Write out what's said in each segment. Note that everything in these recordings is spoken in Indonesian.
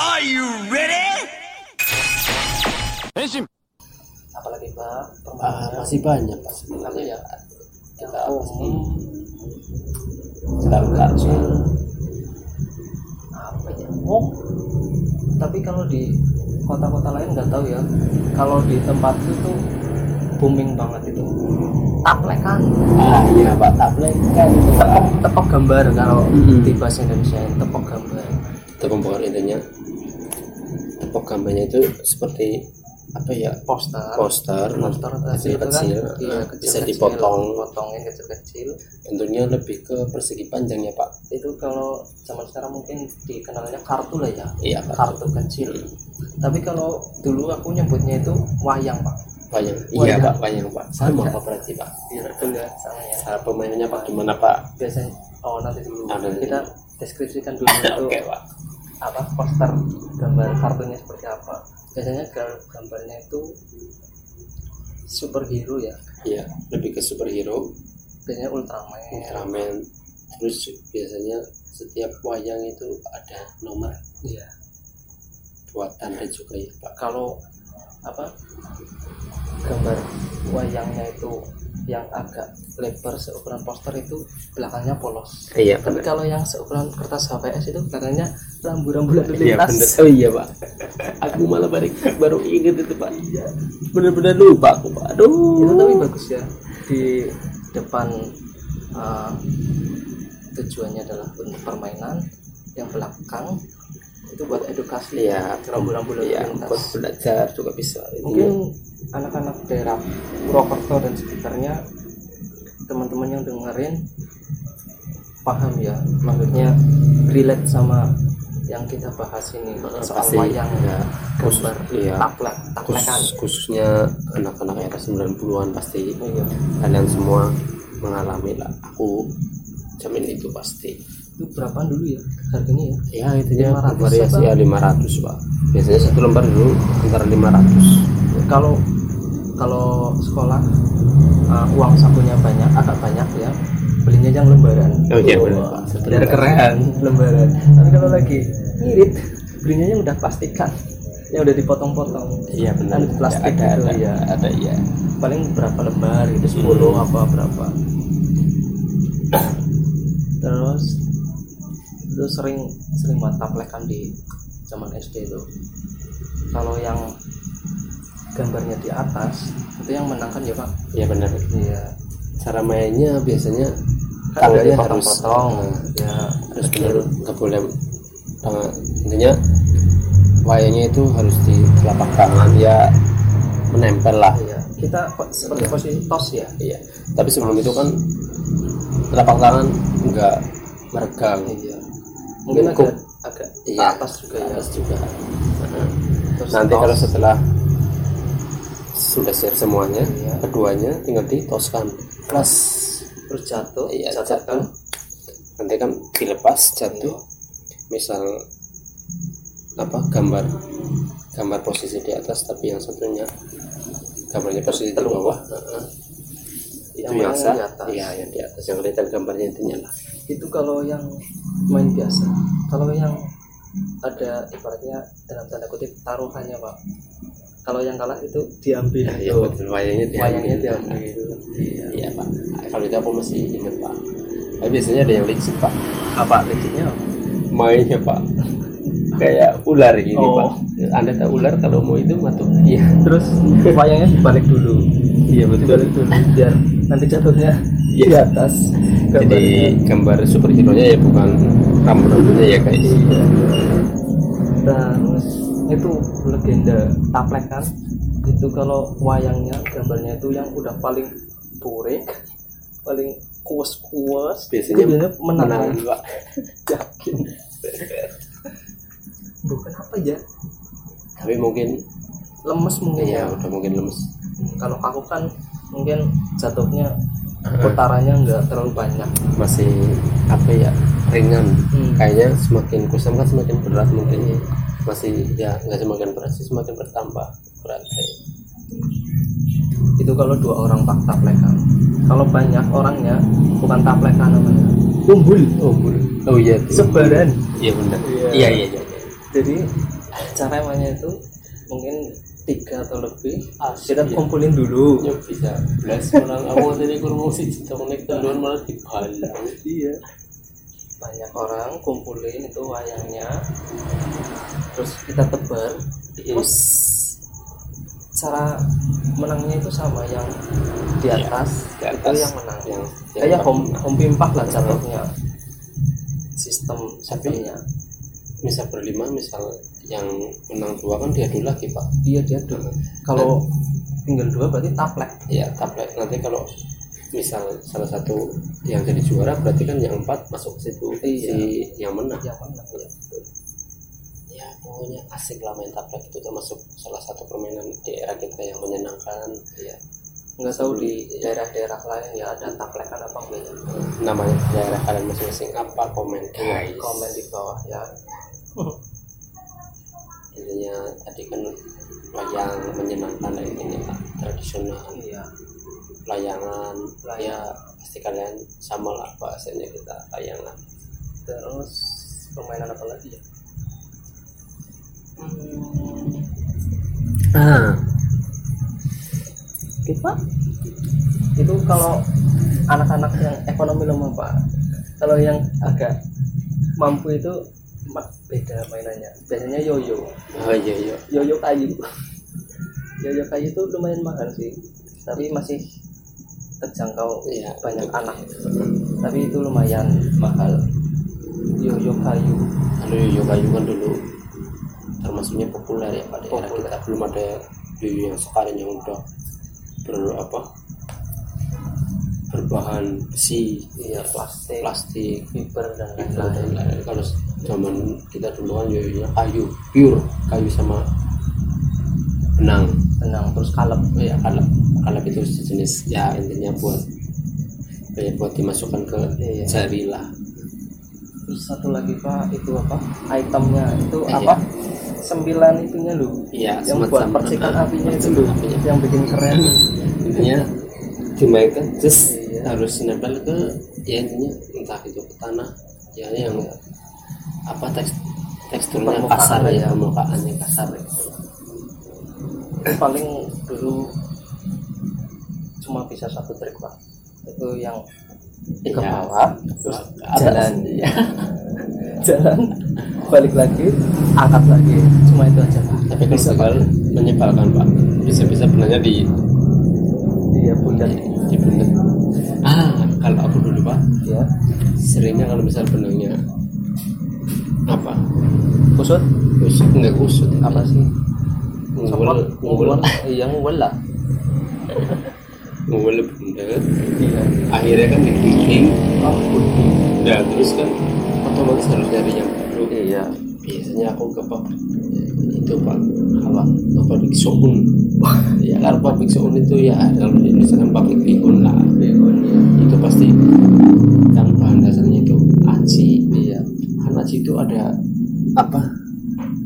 Are you ready? apalagi pak? Ah, masih banyak pak. Tapi sebenarnya ya? Kita oh, pasti kita harus apa ya? Oh tapi kalau di kota-kota lain nggak tahu ya. Kalau di tempat itu tuh booming banget itu. Taplekan ah iya pak. Kan pak. Tepok tepok gambar kalau Mm-mm. di bahasa Indonesia tepok gambar. Tepung pokok intinya gambarnya itu seperti apa ya? Poster. Poster poster kecil itu kan? kecil iya, bisa kecil-kecil, dipotong. potongin kecil-kecil. Bentuknya lebih ke persegi panjang ya pak. Itu kalau zaman sekarang mungkin dikenalnya kartu lah ya. Iya pak. Kartu kecil. Tapi kalau dulu aku nyebutnya itu wayang pak. Wayang. Wayang. iya pak. Wayang pak. Sama. Ada. pak berarti pak? Biar betul ya. Sama ya. Cara pemainnya pak gimana pak? Biasanya oh nanti dulu. Ah, nanti kita deskripsikan dulu itu. Oke pak apa poster gambar kartunya seperti apa? Biasanya ga- gambarnya itu superhero ya? Iya lebih ke superhero. Biasanya Ultraman. Ultraman. Terus biasanya setiap wayang itu ada nomor. Iya. Buat tanda juga ya pak. Kalau apa gambar wayangnya itu yang agak lebar seukuran poster itu belakangnya polos iya tapi kalau yang seukuran kertas HVS itu belakangnya rambu-rambu lalu Iya lintas bener. Oh iya pak. Aku malah baru baru inget itu pak. Iya. Bener-bener lupa aku pak. Aduh. itu tapi bagus ya di depan uh, tujuannya adalah untuk permainan yang belakang itu buat edukasi Iya. rambu-rambu lalu Iya. lintas Buat belajar juga bisa. mungkin anak-anak daerah Purwokerto dan sekitarnya teman-teman yang dengerin paham ya maksudnya relate sama yang kita bahas ini soal pasti. wayang Ya, khusus- gambar iya. taplekan Khusus, khususnya anak-anak era 90-an pasti iya kalian semua mengalami lah. Aku jamin itu pasti. Itu berapaan dulu ya harganya ya Ya 500 variasi ya 500 pak. Biasanya satu lembar dulu antara 500. kalau kalau sekolah uh, uang sakunya banyak agak banyak ya belinya yang lembaran Oh iya, Wah, benar, Pak. Biar keren lembaran tapi kalau lagi ngirit belinya yang udah plastikan yang udah dipotong-potong Iya benar. Kan plastik ada, gitu, ada, iya. ada iya. paling berapa lembar gitu 10 apa berapa terus itu sering sering buat taplekan di zaman SD itu. Kalau yang gambarnya di atas itu yang menangkan ya pak? Iya benar. iya. Cara mainnya biasanya kan tangannya harus dipotong-potong eh, ya harus benar nggak boleh tangan intinya wayangnya itu harus di telapak tangan ya menempel lah. Iya. Kita seperti posisi tos ya? Iya. Tapi sebelum itu kan telapak tangan nggak meregang. Iya mungkin agak agak iya atas juga ya. atas juga. Terus nanti tos. kalau setelah sudah siap. semuanya Iya. keduanya tinggal ditoskan. Plus terus jatuh iya jatuh. jatuh. Nanti kan dilepas jatuh. Misal apa gambar gambar posisi di atas tapi yang satunya gambarnya posisi di bawah. Heeh. itu Yang yang, di atas. iya yang di atas. Yang kelihatan gambarnya intinya lah itu kalau yang main biasa. Kalau yang ada ibaratnya dalam tanda kutip taruhannya pak. Kalau yang kalah itu diambil ya Tuh, betul. Wayangnya diambil. wayangnya diambil iya. iya pak. Kalau itu aku masih ingat pak. Tapi biasanya ada yang licik pak. Apa liciknya? Mainnya pak. Kayak ular gini Oh. pak. Anda tahu ular kalau mau itu matuk iya. Terus wayangnya dibalik dulu. Iya betul. Dibalik dulu biar nanti jatuhnya di Iya. Atas jadi gambar superhero nya ya bukan rambut-rambutnya ya guys. Iya. terus itu legenda taplekan itu kalau wayangnya gambarnya itu yang udah paling burik paling kuas-kuas Biasanya itu biasanya menang, menang, Pak. yakin. Bukan apa ya? Tapi mungkin lemes mungkin ya ya. udah mungkin lemes. Kalau aku kan mungkin jatuhnya putarannya nggak terlalu banyak. Masih apa ya ringan. Hmm. kayaknya semakin kusam kan semakin berat mungkin masih ya nggak semakin berat sih semakin bertambah berat. Kayak itu kalau dua orang pak taplekan kalau banyak orangnya bukan taplekan namanya. Kumpul oh bul- oh iya sebaran. Iya benar. Iya. iya. Iya iya iya. jadi cara mainnya itu mungkin tiga atau lebih Asik, kita ya. kumpulin dulu. Ya bisa. Belas orang awal tadi kurang sih cerita menit kedua malah dibalang iya. Banyak orang kumpulin itu wayangnya terus kita tebar. Terus cara menangnya itu sama yang di Iya, atas, di atas. itu yang menang. Yang kayak home home pimpah lah jatuhnya. Sistem sapinya misal berlima misal yang menang dua kan diadu lagi pak. Dia dia dulu kalau tinggal dua berarti taplek. Ya tapi nanti kalau misal salah satu yang jadi juara berarti kan yang empat masuk ke situ Iya. si yang menang. Yang menang ya. ya pokoknya asik lah main taplek itu termasuk salah satu permainan di era kita yang menyenangkan. Iya. nggak tahu di daerah-daerah lain ya ada taplekan apa enggak ya? Namanya daerah kalian masing-masing apa komen guys? Komen di bawah ya intinya tadi kan wayang menyenangkan intinya tradisional. Iya. Layangan. Layang. ya pasti kalian sama lah bahasanya kita layangan. Terus permainan apa lagi ya? Hmm, ah kita itu kalau anak-anak yang ekonomi lemah pak. Kalau yang agak mampu itu beda mainannya. Biasanya yoyo. Oh iya iya. Yoyo kayu. Yoyo kayu itu lumayan mahal sih. Tapi masih terjangkau Iya, banyak anak. Tapi itu lumayan mahal. Yoyo kayu. Kalau yoyo kayu kan dulu termasuknya populer ya pada era Populer. kita belum ada yoyo yang sekarang yang udah ber apa berbahan besi iya plastik. plastik fiber dan lain-lain. Lain-lain. kalau zaman kita dulu kan yoyonya kayu pure kayu sama benang. Tenang terus kalem ya kalap kalap itu sejenis ya intinya buat ya, buat dimasukkan ke Iya. jari lah. Terus satu lagi pak itu apa? Itemnya itu Iya. apa? Sembilan itunya lu Iya, yang buat percikan apinya itu lu yang bikin keren. Intinya dimainkan just Iya. Harus nempel ke ya intinya entah itu ke tanah ya yang apa teks teksturnya kasar ya ya. permukaannya kasar gitu. paling dulu cuma bisa satu trik pak itu yang ke Iya. bawah terus jalan. ya. jalan balik lagi angkat lagi cuma itu aja pak tapi kalau bisa menyebalkan pak bisa-bisa benarnya di iya pundak ya. Seringnya kalau misal benangnya apa? Kusut? Kusut nggak kusut. Apa sih? Ngumpul ngumpul. Iya ngumpul lah. Ngumpul bunda. Iya. Akhirnya kan digiling oh ya terus kan otomatis harus nyari yang baru. Iya. Biasanya aku ke pabrik itu pak. Apa? Pabrik soun ya kalau pabrik soun itu ya kalau Indonesia kan pabrik bihun lah. Ya itu pasti yang bahan dasarnya itu aci iya. Kan aci itu ada apa?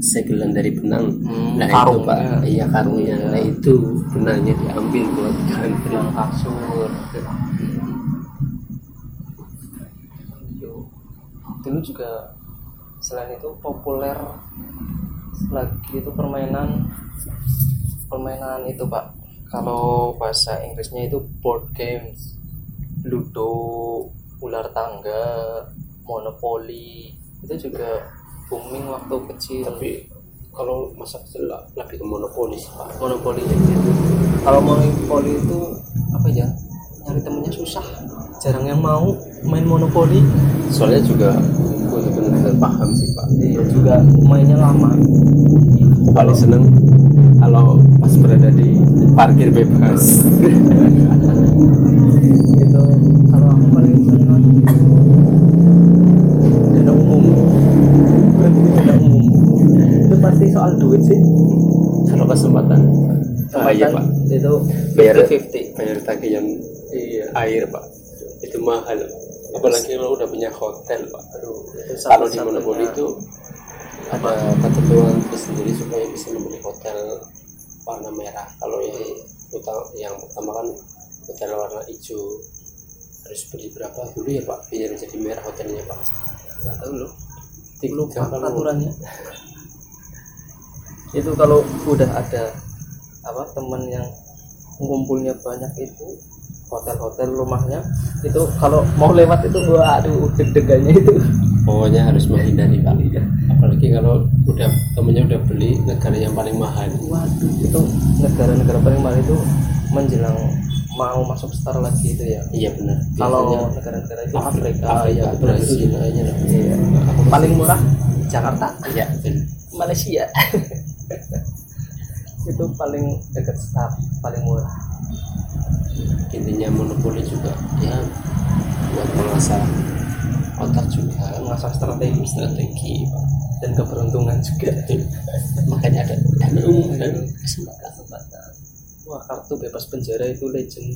Segelan dari benang. Hmm, nah itu karungnya. pak. Iya. Karungnya. Iya. nah itu benangnya diambil buat ganti yang kasur. Dulu juga selain itu populer lagi itu permainan permainan itu pak. Kalau bahasa Inggrisnya itu board games. Ludo ular tangga monopoli itu juga booming waktu kecil. Tapi kalau masa kecil lebih ke monopoli sih pak. Monopoli gitu. Kalau monopoli itu apa ya nyari temennya susah. Jarang yang mau main monopoli soalnya juga aku benar-benar paham sih pak. Iya juga mainnya lama. Paling seneng kalau pas berada di parkir bebas. Gitu. Kalau aku paling senang dana umum. Dana umum. Itu pasti soal duit sih. Kalau kesempatan. Ah, iya pak? itu Bayar- 50 bayar tagihan iya. air pak. Itu mahal. Apalagi kalau udah punya hotel pak. aduh itu kalau di monopoli itu ada ketentuan tersendiri supaya bisa membeli hotel warna merah. Kalau yang utama yang pertama kan hotel warna hijau. Harus beli berapa? Dulu ya pak. Biar jadi merah hotelnya pak. Nggak tahu loh Tiga lupa kalau- peraturannya. Itu kalau udah ada apa teman yang ngumpulnya banyak itu hotel-hotel rumahnya itu kalau mau lewat itu waduh deg-degannya itu pokoknya harus menghindari pak. Apalagi kalau udah temennya udah beli negara yang paling mahal. Waduh itu negara-negara paling mahal itu menjelang mau masuk star lagi itu ya? Iya benar. Kalau negara-negara itu Afrika, Afrika, Afrika ya Brasil aja lah. Iya. Paling murah Jakarta. Iya. Malaysia. Itu paling dekat star paling murah. Intinya monopoli juga ya buat mengasah otak juga mengasah strategi strategi dan keberuntungan juga. Makanya ada dana umum dan kesempatan. Kesempatan wah kartu bebas penjara itu legend.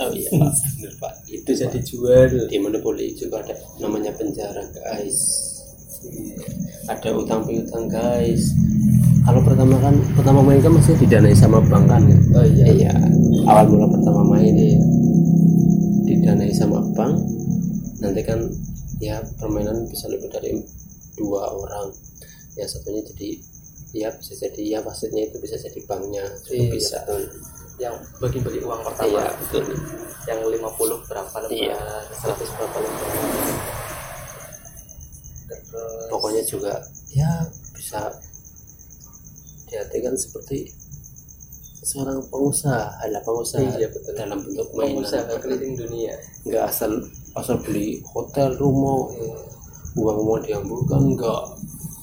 Oh iya pak. Benar pak. Itu bisa jadi dijual di monopoli juga ada namanya penjara guys. Ada utang piutang guys. Kalau pertama kan pertama main kan masih didanai sama bank kan ya? oh iya. Iya. Awal mula pertama main ya. Didanai sama bank. Nanti kan ya permainan bisa lebih dari dua orang. Yang satunya jadi ya bisa jadi ya wasitnya itu bisa jadi banknya juga Iya, bisa. betul. yang bagi-bagi uang pertama. Iya betul. Yang 50 berapa lembar Iya. 100 berapa lembar terus pokoknya juga ya bisa diartikan seperti seorang pengusaha adalah pengusaha Iya, betul. dalam bentuk mainan. Pengusaha keliling dunia. Nggak asal asal beli hotel rumah uang mau diambilkan nggak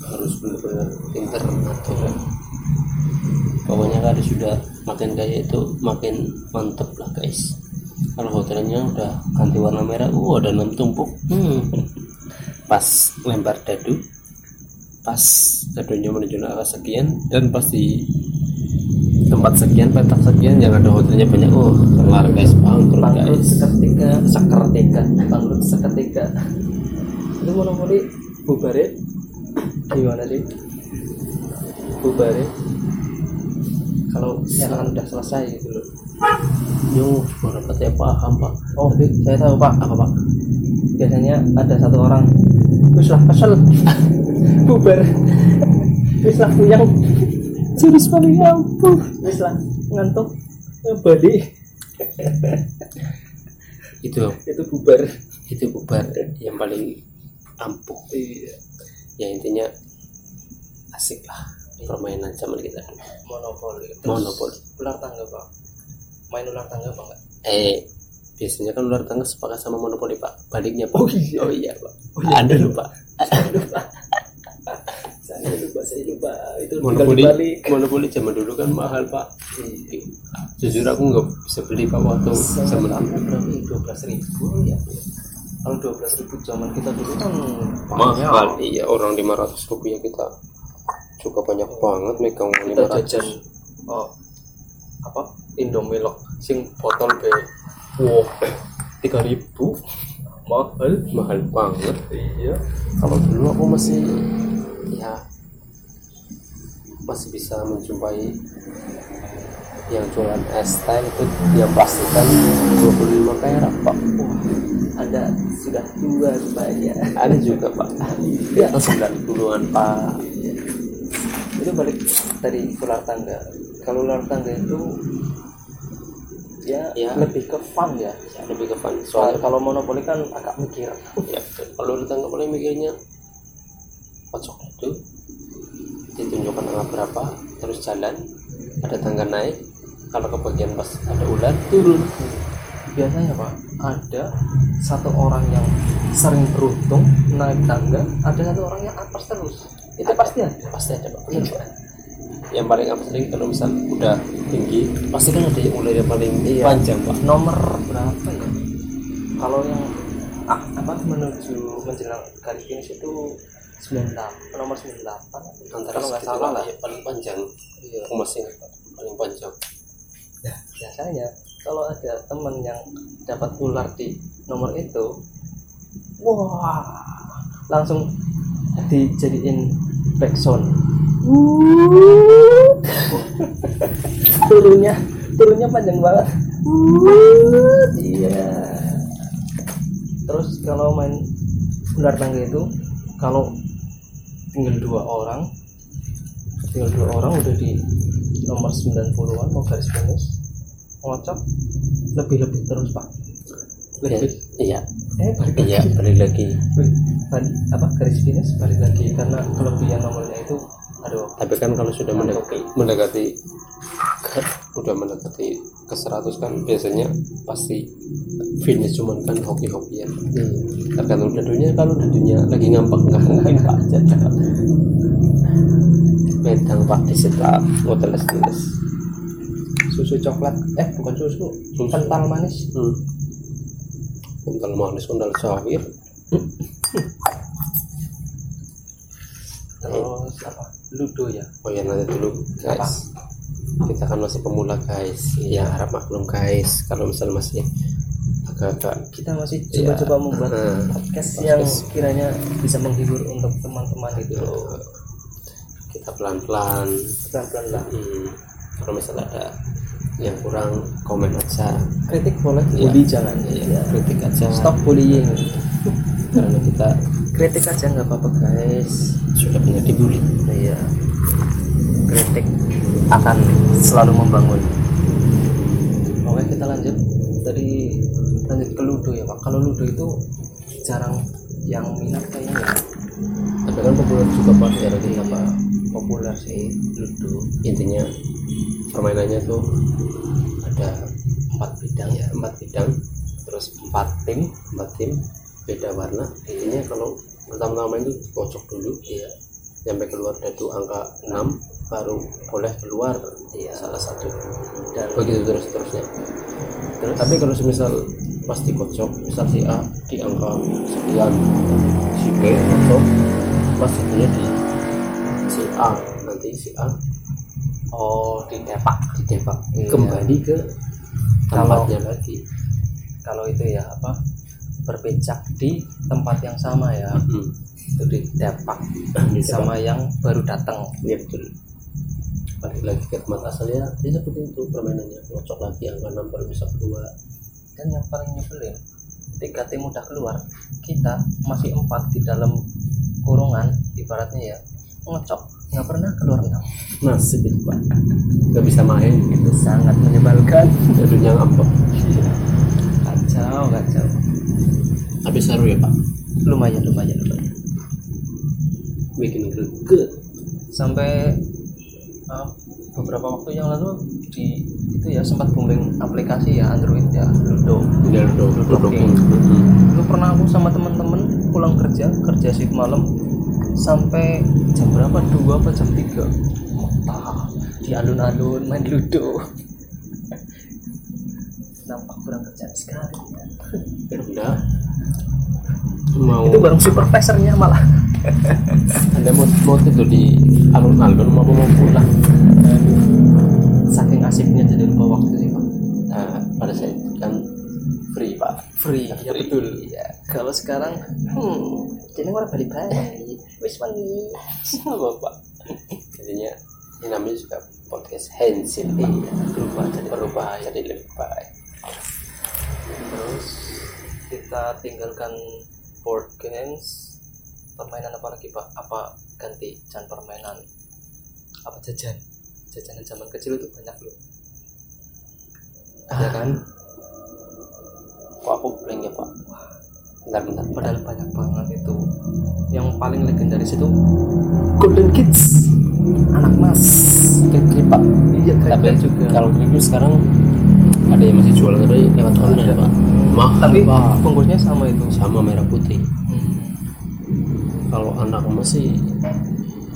harus benar-benar pinter ngatur ya. pokoknya kalau sudah makin kaya itu makin mantep lah guys kalau hotelnya udah ganti warna merah uh ada enam tumpuk hmm. pas lempar dadu pas dadunya menuju arah sekian dan pas di tempat sekian petak sekian yang ada hotelnya banyak. Oh kelar guys. Bangkrut bangkrut guys. seketika. Seketika. Bangkrut seketika. Itu monopoli bubare gimana sih? Bubare kalau siaran udah selesai gitu loh. Yo, beberapa saya paham pak. oh saya tahu pak. Apa pak? biasanya ada satu orang. Wis lah kesel. Bubar. Wis lah puyang Jurus paling ampuh. wis lah ngantuk ya balik Itu, itu bubar itu bubar yang paling ampuh. iya Ya intinya asik lah permainan zaman kita dulu. monopoli Terus Monopoli. ular tangga pak main ular tangga apa enggak Eh, biasanya kan ular tangga sepakat sama monopoli pak. Baliknya pak. Oh iya. Oh iya pak. Oh iya. Ada lupa. saya lupa saya lupa saya lupa. Itu Monopoli, monopoli zaman dulu kan mahal pak. Jujur aku nggak bisa beli pak waktu zaman dulu. berapa dua belas ribu ya kalau dua belas ribu zaman kita dulu kan Mahal, iya orang 500 rupiah kita. Juga banyak banget megang 500 jajan oh apa? Indomilok sing botol be. Wow tiga ribu. Mahal. Mahal banget. Iya. Kalau dulu aku masih ya masih bisa menjumpai yang jualan es teh itu yang pastikan 25 perak pak. Wah anda sudah tua rupanya. Ada juga pak. Di atas 90-an pak. Itu balik dari ular tangga. Kalau ular tangga itu ya, Ya. lebih ke fun ya. Ya, lebih ke fun. Soalnya kalau monopoli kan agak mikir. Ya kalau di tangga paling mikirnya kocok itu angka berapa terus jalan ada tangga naik kalau ke bagian pas ada ular turun biasanya pak ada satu orang yang sering beruntung naik tangga ada satu orang yang atas terus itu Ada. pasti ada pasti ada pak Pak. yang paling apa sih kalau misal udah tinggi pasti kan ada yang mulai yang paling Iya. panjang pak nomor berapa ya kalau yang ah, apa menuju menjelang garis finish itu 98 nomor 98 antara kalau nggak salah lah ya, paling panjang iya. Pak. paling panjang Nah, biasanya kalau ada temen yang dapat ular di nomor itu, wah, langsung dijadiin backsound. turunnya, turunnya panjang banget. Iya. Terus kalau main ular tangga itu, kalau tinggal dua orang, tinggal dua orang udah di nomor 90-an mau garis finish. Ngocok. Lebih-lebih terus pak. Lebih iya. Eh balik lagi. iya balik lagi. Balik apa garis finish balik lagi. Karena kelebihan nomornya itu aduh. Tapi kan kalau sudah mendekati mendekati udah mendekati ke 100 kan biasanya pasti finish cuman kan hoki-hokian. Tergantung dadunya kalau dadunya lagi ngambek nggak mungkin pak aja medang pak di situ ngoteles teles susu coklat. Eh bukan susu. Susu. kental manis. Hmm. kental manis kental sawir terus apa? Ludo ya? Oh ya nanti dulu. Guys kita kan masih pemula guys. Ya harap maklum guys. Kalau misal masih agak-agak kita masih Iya. coba-coba membuat Nah, podcast podcast. yang kiranya bisa menghibur untuk teman-teman itu. Kita pelan-pelan. Pelan-pelan lah. Hmm, kalau misal ada yang kurang komen aja. Kritik boleh Iya. bully jangan. Ya, ya. kritik aja. Stop bullying. Karena kita kritik aja nggak apa-apa guys. sudah punya dibully iya kritik akan selalu membangun. Oke kita lanjut. Tadi lanjut ke ludo ya pak. Kalau ludo itu jarang yang minat kayaknya ya. tapi kan populer juga pak. Ya lagi apa populer sih ludo. Intinya permainannya tuh ada empat bidang ya empat bidang. Terus empat tim empat tim beda warna. Intinya kalau pertama-tama main tuh kocok dulu iya. Sampai keluar dadu angka 6 baru boleh keluar Iya. salah satu. Dan begitu terus terusnya. Terus? Tapi kalau semisal pasti kocok misal si A di angka sekian si B kocok pas jadinya di si A. Nanti si A oh di depak ditembak Iya. kembali ke Kalau- tempatnya lagi. kalau itu ya apa berpecak di tempat yang sama ya. Hmm. itu di depak Ditembak. sama yang baru datang. Iya betul balik lagi ke tempat asalnya dia seperti itu permainannya ngocok lagi angka 6 baru bisa keluar. Dan yang paling nyebelin ketika tim udah keluar kita masih empat di dalam kurungan ibaratnya ya ngocok nggak pernah keluar enam. Nasib itu pak. Nggak bisa main. Itu sangat menyebalkan. Jadinya ngambek kacau kacau. Tapi seru ya pak? Lumayan lumayan lumayan. Bikin greget. Sampai beberapa waktu yang lalu di itu ya sempat booming aplikasi ya Android ya Ludo. Tinggal duduk Ludo duduk King. Dulu pernah aku sama teman-teman pulang kerja kerja shift malam sampai jam berapa? Dua apa jam tiga. Mentah di alun-alun main ludo. Nampak kurang kerjaan sekali. Ya mau itu bareng supervisornya malah. Anda mau mau tidur di alun-alun mau mau pulang saking asiknya jadi lupa waktu sih pak. Nah pada saat itu kan free pak. Free ya Free. betul. Ya kalau sekarang hmm jadi orang balik balik wis wangi. Sama pak? Jadinya ini namanya juga podcast handshake iya berubah jadi berubah jadi lebih baik terus kita tinggalkan board games. Permainan apa lagi pak? Apa ganti jangan permainan? Apa jajan jajanan zaman kecil itu banyak loh. Ya kan? Kok aku blank ya pak? Bentar bentar. Padahal banyak banget itu. Yang paling legendaris itu golden kids. Anak mas. Krip pak. Iya tapi juga. kalau krip sekarang ada yang masih jual tapi lewat online Ada. pak. Mahal tapi pak. bungkusnya sama itu. Sama merah putih. Hmm. kalau anak masih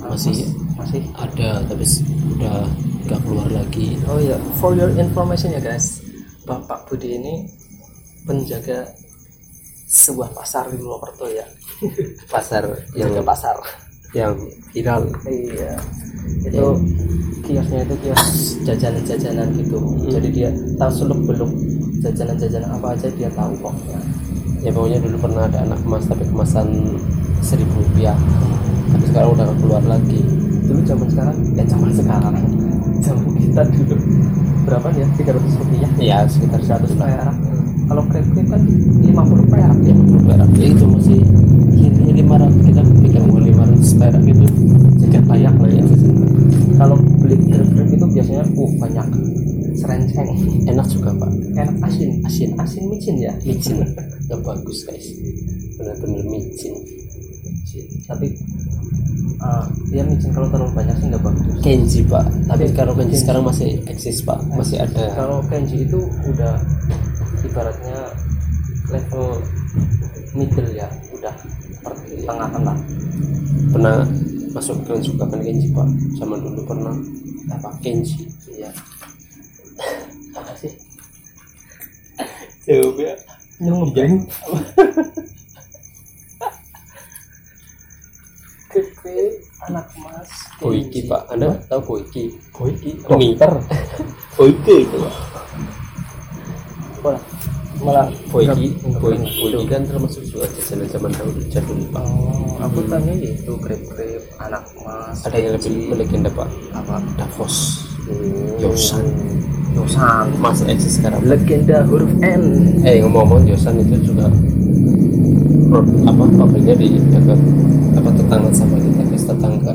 masih masih? ada tapi udah nggak keluar lagi Oh ya, for your information ya guys, Bapak Budi ini penjaga sebuah pasar di Purwokerto ya. pasar yang Penjaga pasar. yang viral Iya. Itu kiosnya itu kios jajanan-jajanan gitu. Jadi dia tahu seluk beluk jajanan-jajanan apa aja dia tahu pokoknya. Ya pokoknya dulu pernah ada anak emas tapi kemasan seribu rupiah. Tapi sekarang udah keluar lagi. Dulu zaman sekarang, ya zaman sekarang. Zaman kita dulu. Berapa ya? 300 rupiah. ya sekitar 100 100 lah. perak. Kalau krep-krep kan 50 perak. Ya perak. Ya itu masih ini lima ratus kita pikir mau lima ratus perak gitu. Jajan banyak lah ya. uh banyak. Serenceng. Enak juga pak. Enak asin. Asin. Asin micin ya? Micin yang bagus guys. Benar-benar micin. Tapi uh, dia micin. Kalau terlalu banyak sih nggak bagus. Kenji pak. Tapi Kenji. kalau Kenji Kenji. sekarang masih eksis pak. Masih ada. kalau kenji itu udah ibaratnya level middle ya. Udah pertengahan lah pernah masuk kalian suka kan Kenji pak? Zaman dulu pernah. Apa? Kenji. Iya. Apa sih jawabnya ngebeng Kepe anak mas Boyki pak. Anda tahu Boyki Boyki Mie. dokter Boyki itu pak. Malah Boy, nggak- Boyki kan termasuk juga jajanan zaman dahulu jadul pak. Oh, aku tanya itu krep-krep anak mas ada yang lebih melegenda pak. Apa? Davos. Yosan Yosan masih eksis sekarang. Legenda huruf N. Eh ngomong-ngomong Yosan itu juga apa pabriknya di dekat apa tetangga sama kita guys tetangga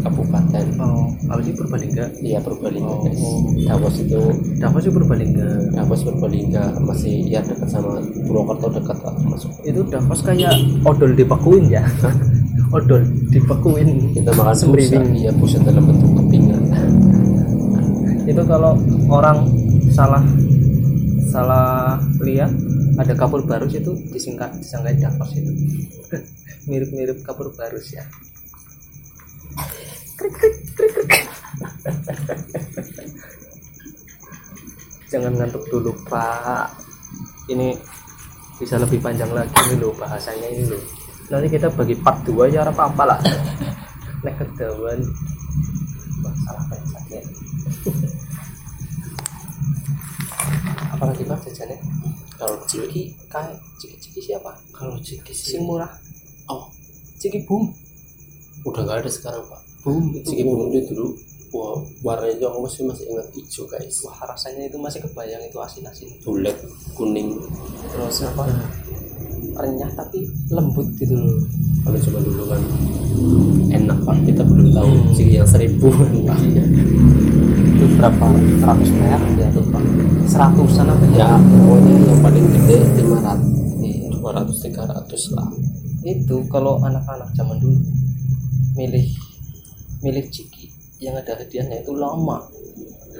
kabupaten. Oh apa sih Purbalingga? Iya Purbalingga Oh. guys. Davos itu Davos sih Purbalingga. Davos Purbalingga masih ya dekat sama Purwokerto dekat lah masuk. Itu Davos kayak odol dipekuin ya? Odol dipekuin kita makan Sembriwing. iya busa dalam bentuk kepingan itu kalau orang salah salah lihat ada kapur barus itu disingkat disangka Davos itu. Mirip-mirip kapur barus ya. Krik, krik, krik, krik. jangan ngantuk dulu pak. Ini bisa lebih panjang lagi ini loh bahasanya ini loh. Nanti kita bagi part 2 ya apa apa lah. Nek ketahuan Wah, salah pencet ya apalagi pak? jajannya? Kalau ciki kayak ciki ciki siapa? Kalau ciki sih sing murah. Oh. Ciki boom. Udah nggak ada sekarang pak. Boom. Ciki bumbu itu dulu wah warnanya aku masih masih ingat hijau guys. Wah rasanya itu masih kebayang itu asin asin bulat kuning. Terus apa? Renyah tapi lembut gitu loh. Kalau cuma dulu kan enak pak. Kita belum tahu Hmm. ciki yang pak. itu berapa? Ratus perak ya tuh pak. Seratusan apa ya? Pokoknya yang paling gede lima ratus Iya. dua ratus tiga ratus lah. Itu kalau anak-anak zaman dulu milih milih ciki yang ada hadiahnya itu lama.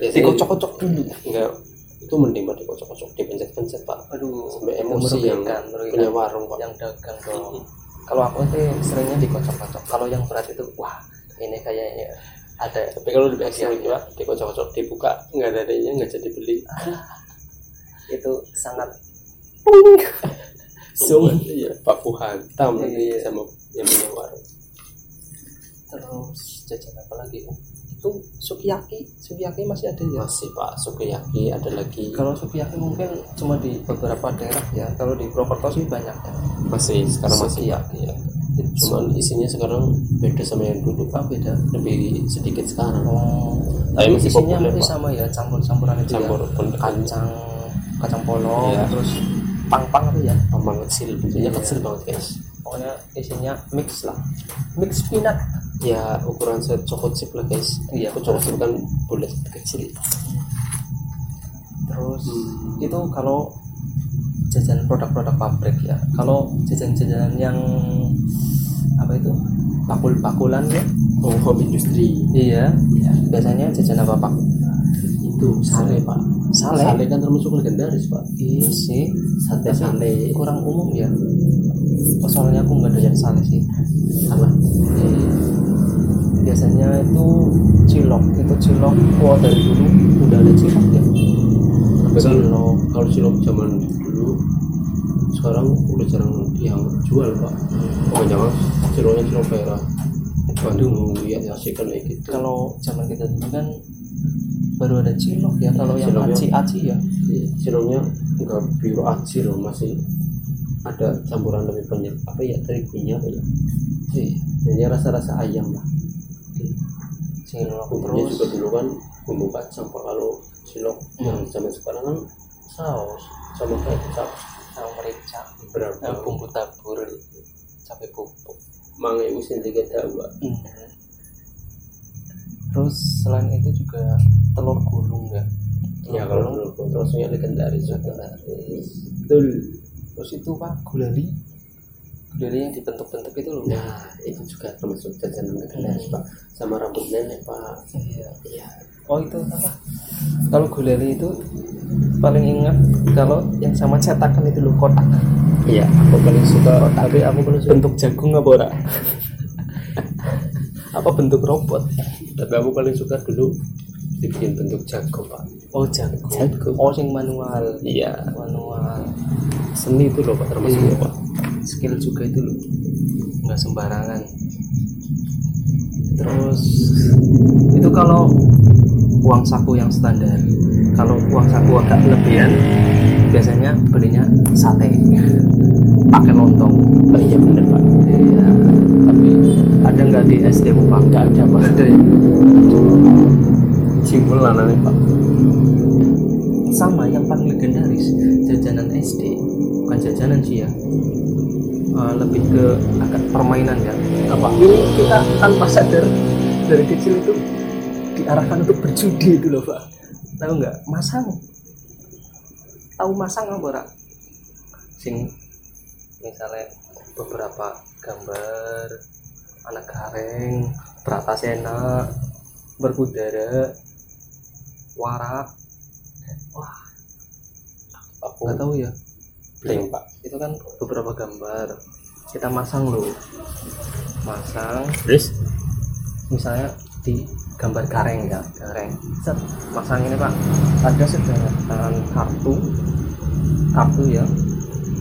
Dikocok-kocok dulu. Enggak itu mending pak dikocok-kocok dipencet-pencet pak. Aduh sampai emosi yang punya warung pak. Yang dagang dong. Kalau aku sih seringnya dikocok-kocok. Kalau yang berat itu wah ini kayaknya ada tapi kalau lebih ekstrim hadiahnya. pak dikocok-kocok dibuka nggak ada adanya nggak jadi beli. Itu sangat Zoom iya. Pak Puhantam nanti Iya. sama yang punya warung. Terus jajan apa lagi itu sukiyaki sukiyaki masih ada ya? Masih Pak. Sukiyaki ada lagi. Kalau sukiyaki mungkin cuma di beberapa daerah ya. Kalau di Purwokerto sih banyak ya masih sekarang masih Sukiyaki. ya cuman isinya sekarang beda sama yang dulu Pak. Beda. Lebih sedikit sekarang. Oh. Tapi masih isinya populer sama ya campur-campuran itu campur ya kacang kacang polong Iya. terus pang-pang itu ya. Pamang kecil bentuknya Iya. kecil banget guys. Pokoknya isinya mix lah. Mix peanut. Ya ukuran cokot chip lah guys. Iya. cokot chip kan boleh kecil. Terus Hmm. itu kalau jajan produk-produk pabrik ya. Kalau jajan-jajanan yang apa itu? Bakul-bakulan ya? Oh home industry. Iya. Biasanya jajan apa pak itu sale Pak. Sale? sale kan termasuk legendaris Pak. Iya sih. Sate sale. kurang umum ya. Oh, soalnya aku nggak doyan sale sih. Iya. biasanya itu cilok. Itu cilok wah dari dulu. Udah ada cilok ya? Cilok. Kalau cilok zaman dulu sekarang udah jarang yang jual pak. Oh jangan ciloknya cilok merah Bandung ya masih kan kayak gitu. Kalau zaman kita dulu kan baru ada cilok ya kalau yang Ciloknya- aci-aci ya. Iya, ciloknya enggak biru aci loh masih ada campuran lebih banyak. Apa ya terigunya apa ya? Iya, ini rasa-rasa ayam lah. Cilok bumbunya terus. juga dulu kan bumbu kacang Pak. kalau cilok Hmm. yang zaman sekarang kan saus sama kecap sama merica. Berapa? Eh, bumbu tabur cabai bubuk mang itu sendiri tahu Pak. Hmm. terus terus selain itu juga telur gulung ya ya kalau menurut terusnya legendaris. Legendaris. Betul. Terus itu pak gulali. Gulali yang dibentuk-bentuk itu loh nah itu juga termasuk jajanan legendaris pak. Sama rambut nenek pak. Iya. Iya. Oh itu apa? Kalau gulali itu paling ingat kalau yang sama cetakan itu loh kotak. Iya aku paling suka tapi aku paling suka bentuk jagung apa ora? Apa bentuk robot? Tapi aku paling suka dulu dibikin bentuk jago pak. Oh jagung. Jagung. oh sing manual. Iya. Manual. Seni itu loh pak termasuk Iya. pak skill juga itu loh. Nggak sembarangan. Terus itu kalau uang saku yang standar kalau uang saku agak lebihan biasanya belinya sate. Pakai lontong. Oh, iya bener pak. Iya. Tapi ada nggak di SD pak. Nggak ada pak. Ada ya? Lah nanti pak. Sama yang paling legendaris jajanan SD bukan jajanan sih ya. Eh, lebih ke agak permainan ya. Apa? Ini kita tanpa sadar dari kecil itu diarahkan untuk berjudi itu loh pak tahu nggak? Masang. Tahu masang apa Rak? sing misalnya beberapa gambar anak gareng beratasena berkudara warak. Wah. Aku nggak tahu ya. Blank pak. Itu kan beberapa gambar. Kita masang loh. Masang. Terus? Misalnya di gambar gareng ya gareng set masang ini pak. Ada sedangkan kartu. Kartu ya.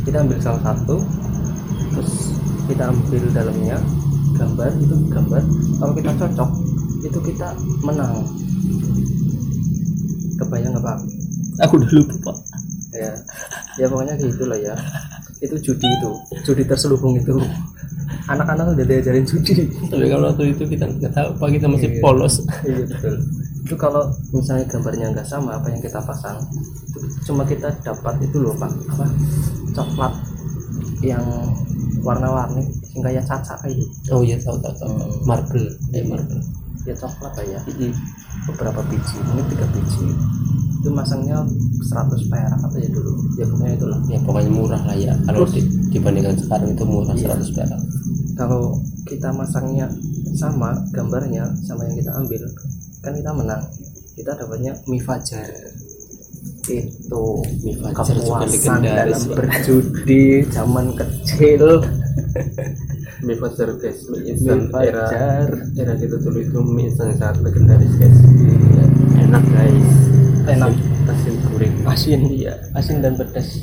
Kita ambil salah satu terus kita ambil dalamnya. Gambar itu gambar. Kalau kita cocok itu kita menang. Kebayang nggak pak? Aku udah lupa pak. Ya. Ya pokoknya gitu lah ya. Itu judi itu. Judi terselubung itu anak-anak udah diajarin judi tapi kalau waktu itu kita nggak tahu pak kita masih Iya. polos. Iya betul. Itu kalau misalnya gambarnya nggak sama apa yang kita pasang itu cuma kita dapat itu loh pak. Apa? Coklat yang warna-warni yang kayak caca kayak gitu. Oh iya tahu tahu tahu. Hmm. marble. Eh marble. Ya coklat lah ya. Beberapa biji mungkin tiga biji. Itu masangnya 100 perak apa ya dulu? Ya pokoknya itulah. Ya pokoknya murah lah ya. Kalau Terus- di- dibandingkan sekarang itu murah Iya. 100 perak kalau kita masangnya sama gambarnya sama yang kita ambil kan kita menang. Kita dapatnya mie fajar. Itu mie fajar kepuasan dalam berjudi zaman kecil. Mie fajar guys. Mie mie instan era fajar. era kita dulu itu mie instan yang sangat legendaris guys. Enak guys. Enak. Asin goreng asin iya. Asin dan pedas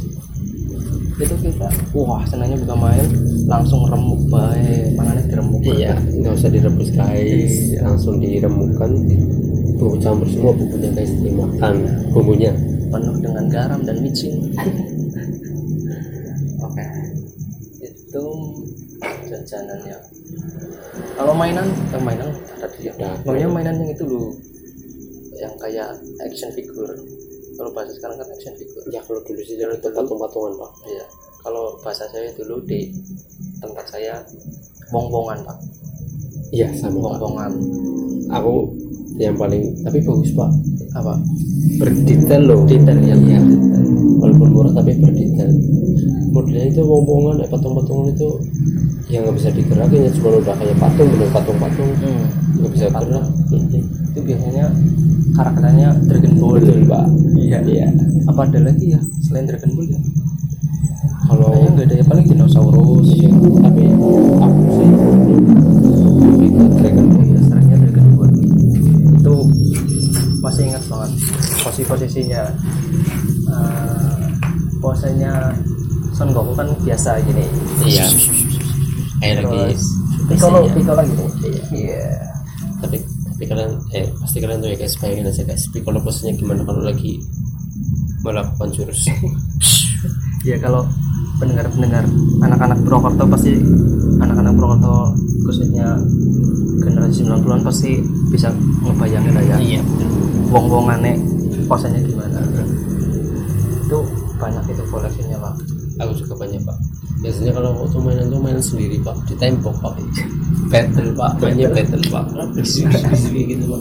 itu kita wah senangnya bukan main langsung remuk baik mangannya diremuk iya nggak usah direbus guys. Langsung diremukkan. Bumbu campur semua bumbunya guys. Dimakan bumbunya. Penuh dengan garam dan micin. Oke. Itu jajanannya kalau mainan yang mainan tadi ya Udah. maunya mainan yang itu loh. Yang kayak action figure kalau bahasa sekarang kan action figure ya kalau dulu sih dulu? itu patung-patungan pak. Iya. Kalau bahasa saya dulu di tempat saya bong-bongan pak. Iya sama bong-bongan aku yang paling tapi bagus pak. Apa? Berdetail loh. Detail ya iya walaupun murah tapi berdetail modelnya itu bombongan eh, patung-patungan itu yang nggak bisa digerakin ya cuma udah kayak patung bener patung-patung. Hmm. nggak bisa Patung. gerak. Itu biasanya karakternya Dragon Ball. Betul pak. Iya. Iya. Apa ada lagi ya selain Dragon Ball ya? Kalau kayaknya nggak ada ya paling dinosaurus. Iya tapi aku sih lebih ke Dragon Ball. Dragon Ball. Itu masih ingat banget posisi posisinya Eh, posenya Son Goku kan biasa gini. Iya. Kayak lagi Piccolo. Piccolo gitu. Iya. tapi tapi kalian eh pasti kalian tuh ya guys bayangin aja guys Piccolo posisinya gimana kalau lagi melakukan jurus? Ya kalau pendengar-pendengar anak-anak Purwokerto pasti anak-anak Purwokerto khususnya generasi 90-an pasti bisa ngebayangin lah ya iya wong-wongannya posenya gimana banyak itu koleksinya pak. Aku juga banyak pak. Biasanya kalau waktu mainan tuh mainan sendiri pak. Di tembok pak. Battle pak. Mainnya battle pak. Bisik gitu pak.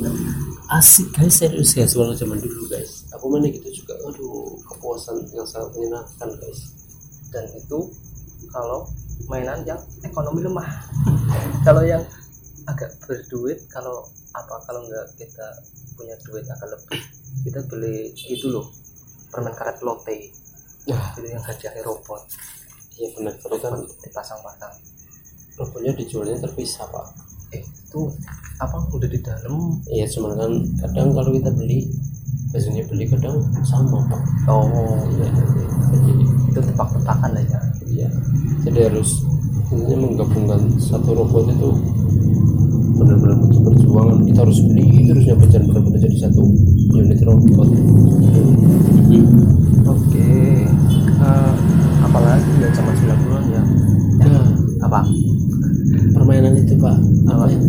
Asik guys. Serius guys. Kalau zaman dulu guys. Aku mainnya gitu juga. Aduh kepuasan yang sangat menyenangkan guys. Dan itu kalau mainan yang ekonomi lemah. Kalau yang agak berduit kalau apa kalau nggak kita punya duit agak lebih kita beli itu loh. Permen karet lotte ya. Itu yang hadiah robot iya benar. Tapi kan dipasang-pasang robotnya dijualnya terpisah pak. Eh itu apa udah di dalam? Iya cuman kan kadang kalau kita beli biasanya beli kadang sama pak. Oh iya jadi itu tepak-tepakan lah ya. Iya, jadi harus intinya menggabungkan satu robot itu. Benar-benar butuh perjuangan. Kita harus beli terus nyampe dan benar-benar jadi satu unit robot. Apalagi ya zaman 90-an ya Nah, apa permainan itu pak apa ya?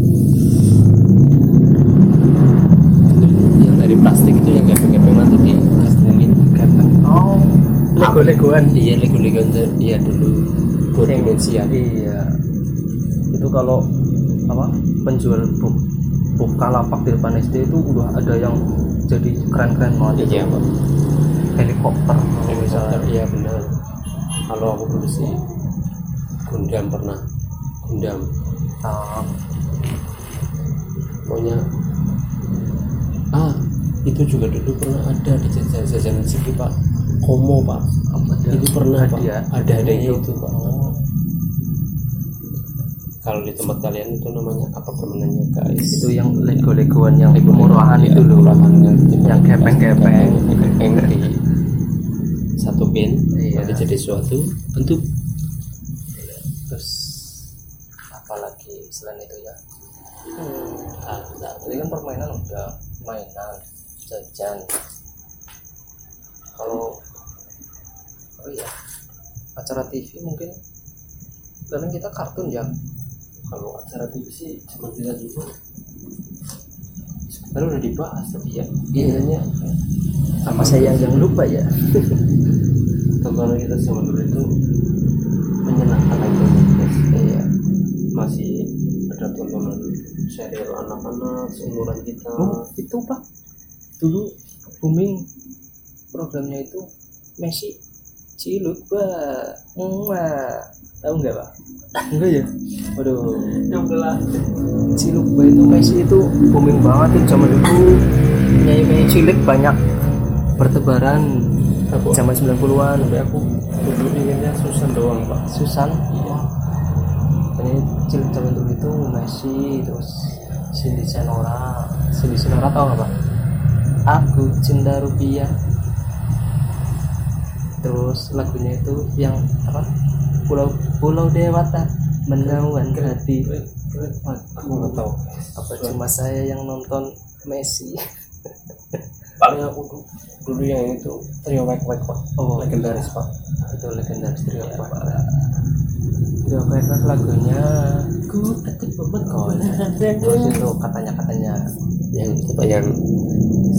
Yang dari plastik itu yang gepeng-gepeng nanti di gabungin. oh lego-legoan Iya, lego-lego iya dulu dua dimensi ya. iya itu kalau apa penjual buk buka lapak di depan SD itu udah ada yang jadi keren-keren banget Iya, itu. pak. helikopter kalau misalnya Iya benar. Kalau aku dulu sih Gundam pernah. Gundam. Ah, pokoknya ah itu juga dulu pernah ada di jajanan sini pak. Komo pak. Apa itu pernah pak. Hadiah. Ada adanya itu. pak. Oh, kalau di tempat kalian itu namanya apa permainannya guys? Itu yang lego-legoan yang murahan Iya, itu loh. yang, Yang gepeng-gepeng. gepeng di satu bin Iya. nanti jadi suatu bentuk. Terus apalagi selain itu ya? Ah, nah, tadi kan permainan udah mainan jajan. Kalau oh iya acara TV mungkin kadang kita kartun ya. Kalau acara TV sih cuma kita dulu sebenarnya udah dibahas tadi ya biasanya apa saya yang lupa ya tontonan kita dulu itu menyenangkan aja. Guys iya masih ada tontonan serial anak-anak seumuran kita. Oh itu pak. Dulu booming programnya itu Messi Cilut pak Mwah. tahu nggak pak? Enggak ya? Waduh. Yang belah. Cilik Bay itu Messi itu booming banget tuh zaman dulu. Penyanyi cilik banyak. Bertebaran aku zaman 90-an sampai aku dulu ingatnya Susan doang pak. Susan? Iya. Penyanyi cilik zaman dulu itu Messi terus Cindy Senora. Cindy Senora tau nggak pak? Aku cinta rupiah. Terus lagunya itu yang apa? Pulau Pulau Dewata menawan hati. aku nggak tahu. Apa cuma saya yang nonton Messi paling aku dulu, dulu yang itu trio wek wek pak. Oh, legendaris pak. Itu legendaris trio Pak. Trio Pak lagunya ku takut bebekola terus itu katanya katanya yang itu pak yang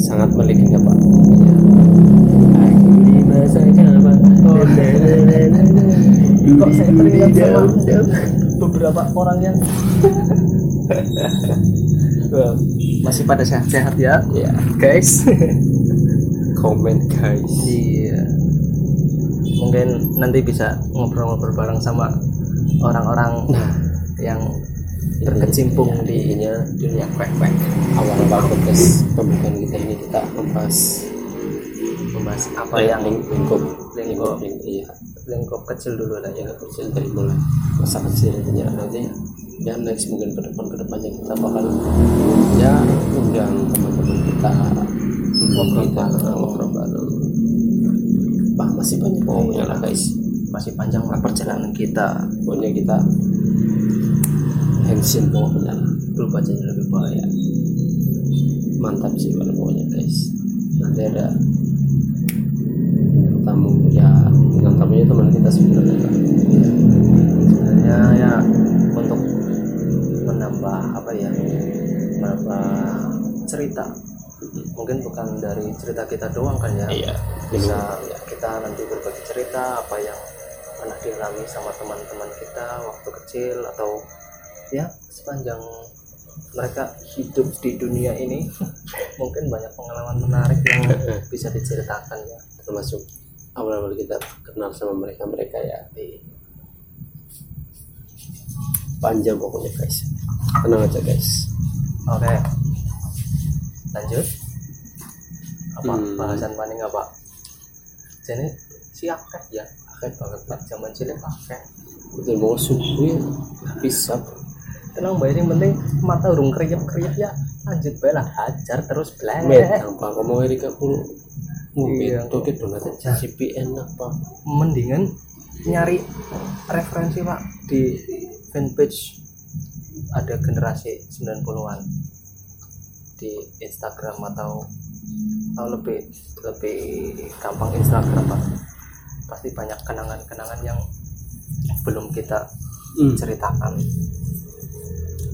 sangat melegenda pak. Aku di masa kapan kok saya teringat sama beberapa orang yang Well, masih pada sehat-sehat ya. Ya guys. Komen guys. Iya. Mungkin nanti bisa ngobrol-ngobrol bareng sama orang-orang nah. yang berkecimpung Iya, di intinya dunia kwek-kwek awal-awal podcast pembukaan kita ini kita membahas membahas apa oh, yang ling- lingkup. Lingkup ling- iya. Lingkup kecil dulu lah ya. kecil dari mulai masa kecilnya nanti ya next mungkin ke depan ke depannya kita bakal ya undang teman-teman kita Ngobrol bareng. ngobrol bareng Bah, masih banyak ngomongnya lah guys Masih panjang lah perjalanan kita. pokoknya kita handsome pokoknya. Belum bacanya lebih baik. mantap sih pada pokoknya guys nanti ada tamu ya tamunya teman kita sebenarnya Kak. Sebenarnya ya untuk menambah apa ya? Menambah cerita. Mungkin bukan dari cerita kita doang kan ya. iya bisa kita nanti berbagi cerita apa yang pernah dialami sama teman-teman kita waktu kecil atau ya sepanjang mereka hidup di dunia ini mungkin banyak pengalaman menarik yang bisa diceritakan ya termasuk awal-awal kita kenal sama mereka mereka ya panjang pokoknya guys tenang aja guys. Oke. Lanjut. Apa? Hmm. bahasan paling apa? Jadi si akeh ya. Akeh banget pak. Zaman cilik akeh. Udah mau subuh ya bisa. Tenang mbak. Yang penting mata urung kriep kriep ya. Lanjut bae lah hajar terus met blek gampang ngomong hari ke puluh Iya. ngomong itu donat cicipi enak pak. Mendingan nyari referensi pak di fanpage ada generasi 90-an di Instagram atau atau lebih lebih gampang Instagram pak. Pasti banyak kenangan-kenangan yang belum kita Hmm. ceritakan.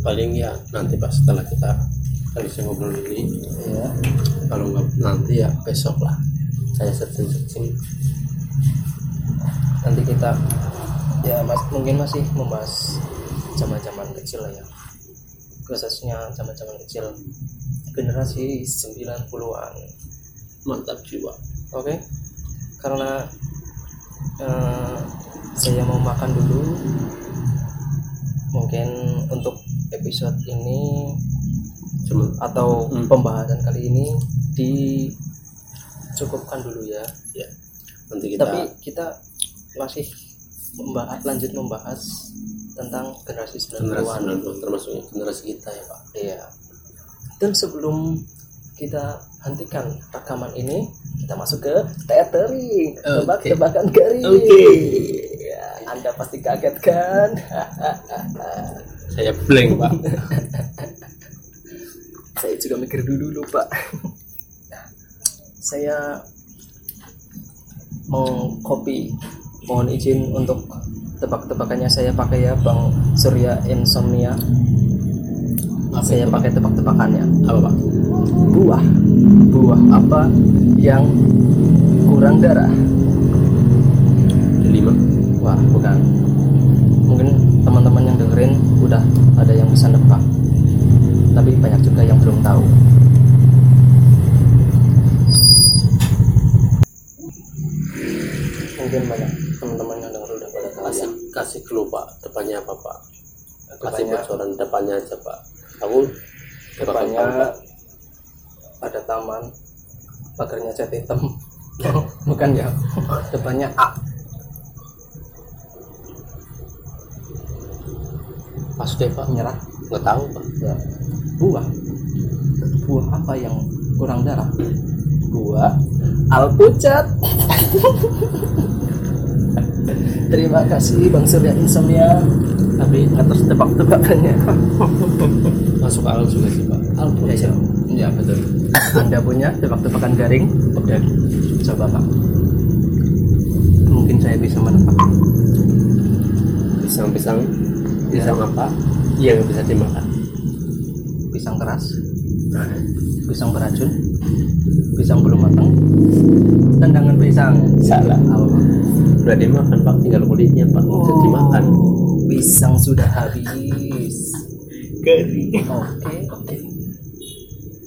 Paling ya nanti pas setelah kita habis ngobrol ini ya kalau nggak nanti ya besok lah. Saya searching searching. Nanti kita ya mas mungkin masih membahas zaman-zaman kecil lah ya. Khususnya zaman-zaman kecil. Generasi 90-an mantap jiwa. Oke. Karena eh, saya mau makan dulu mungkin untuk episode ini cuma atau Hmm. pembahasan kali ini dicukupkan dulu ya. Ya. Nanti kita tapi kita masih membahas lanjut membahas tentang generasi generasi 90-an 90 termasuk generasi kita ya pak. Iya. Dan sebelum kita hentikan rekaman ini kita masuk ke tethering tebak-tebakan garing Oke. ya, anda pasti kaget kan? Saya blank pak. Saya juga mikir dulu lupa Nah, saya mau copy mohon izin untuk tebak-tebakannya saya pakai ya Bang Surya Insomnia. Apa saya itu, pakai tebak-tebakannya. Apa pak? Buah. Buah apa yang kurang darah? Lima wah bukan. Mungkin teman-teman yang dengerin udah ada yang bisa nebak. Tapi banyak juga yang belum tahu. Mungkin banyak kasih clue pak. Depannya apa pak? Kasih depannya bocoran depannya aja pak. Aku depannya ada taman. Pagarnya cat hitam. Bukan ya? Depannya A. Pas deh pak menyerah nggak tahu pak. Ya. buah. Buah apa yang kurang darah? Buah. Alpucat terima kasih bang Surya Insomnia tapi atas tebak-tebakannya. Masuk akal juga sih pak. Alpucat ya betul. Anda punya tebak-tebakan garing? Oke coba pak. Mungkin saya bisa menebak. Pisang-pisang? Ya. pisang apa? Yang bisa dimakan. Pisang keras. Pisang beracun. Pisang belum matang. Tendangan pisang. Salah. Apa Pak? Udah dimakan pak. Tinggal kulitnya pak. Bisa dimakan. pisang sudah habis. Kering oke oke.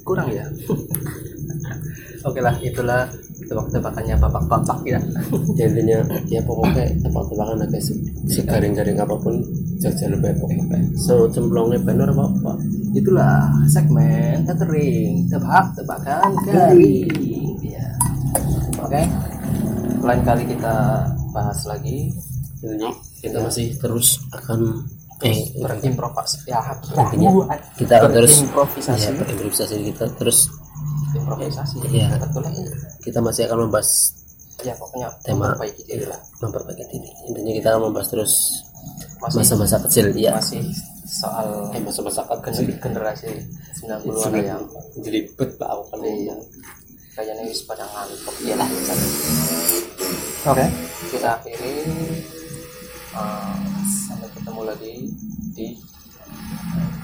Kurang ya? Oke lah itulah tebak-tebakannya bapak-bapak ya. Ya, intinya ya pokoknya tebak-tebakan agak se- segaring-garing apa pun jangan lupa pokoknya so cemplongnya benar apa pak? Itulah segmen tethering tebak-tebakan garing ya. Oke lain kali kita bahas lagi. Intinya kita masih terus akan eh berimprovisasi ya Intinya, kita akan terus berimprovisasi. ya, berimprovisasi kita terus improvisasi Iya. betul kita masih akan membahas ya pokoknya Tema. memperbaiki diri lah. memperbaiki diri. Intinya kita akan membahas terus masa-masa kecil ya masih soal eh masa-masa kecil. generasi 90-an lah yang jelibet pak aku kan iya. Kayaknya wis pada ngantuk. Ya lah oke. Kita akhiri. Eh, sampai ketemu lagi di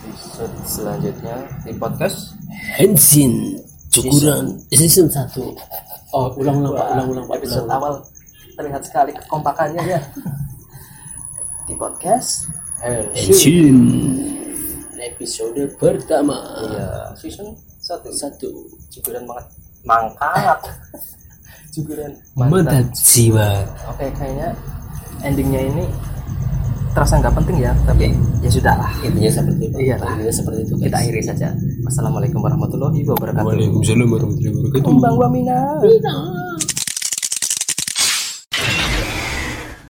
episode selanjutnya di podcast. Hensin cukuran season satu. Oh ulang ulang pak Wah, ulang ulang pak. episode ulang, awal. Terlihat sekali kekompakannya ya di podcast. Henshin. Episode pertama. Iya, season satu. satu. Juguran banget. Mangkat. Juguran mantap jiwa Oke, kayaknya endingnya ini terasa nggak penting ya, tapi ya sudahlah. intinya seperti itu Iyalah. intinya seperti itu Kita akhiri saja. Wassalamualaikum warahmatullahi wabarakatuh. Waalaikumsalam warahmatullahi wabarakatuh Kembang wamina.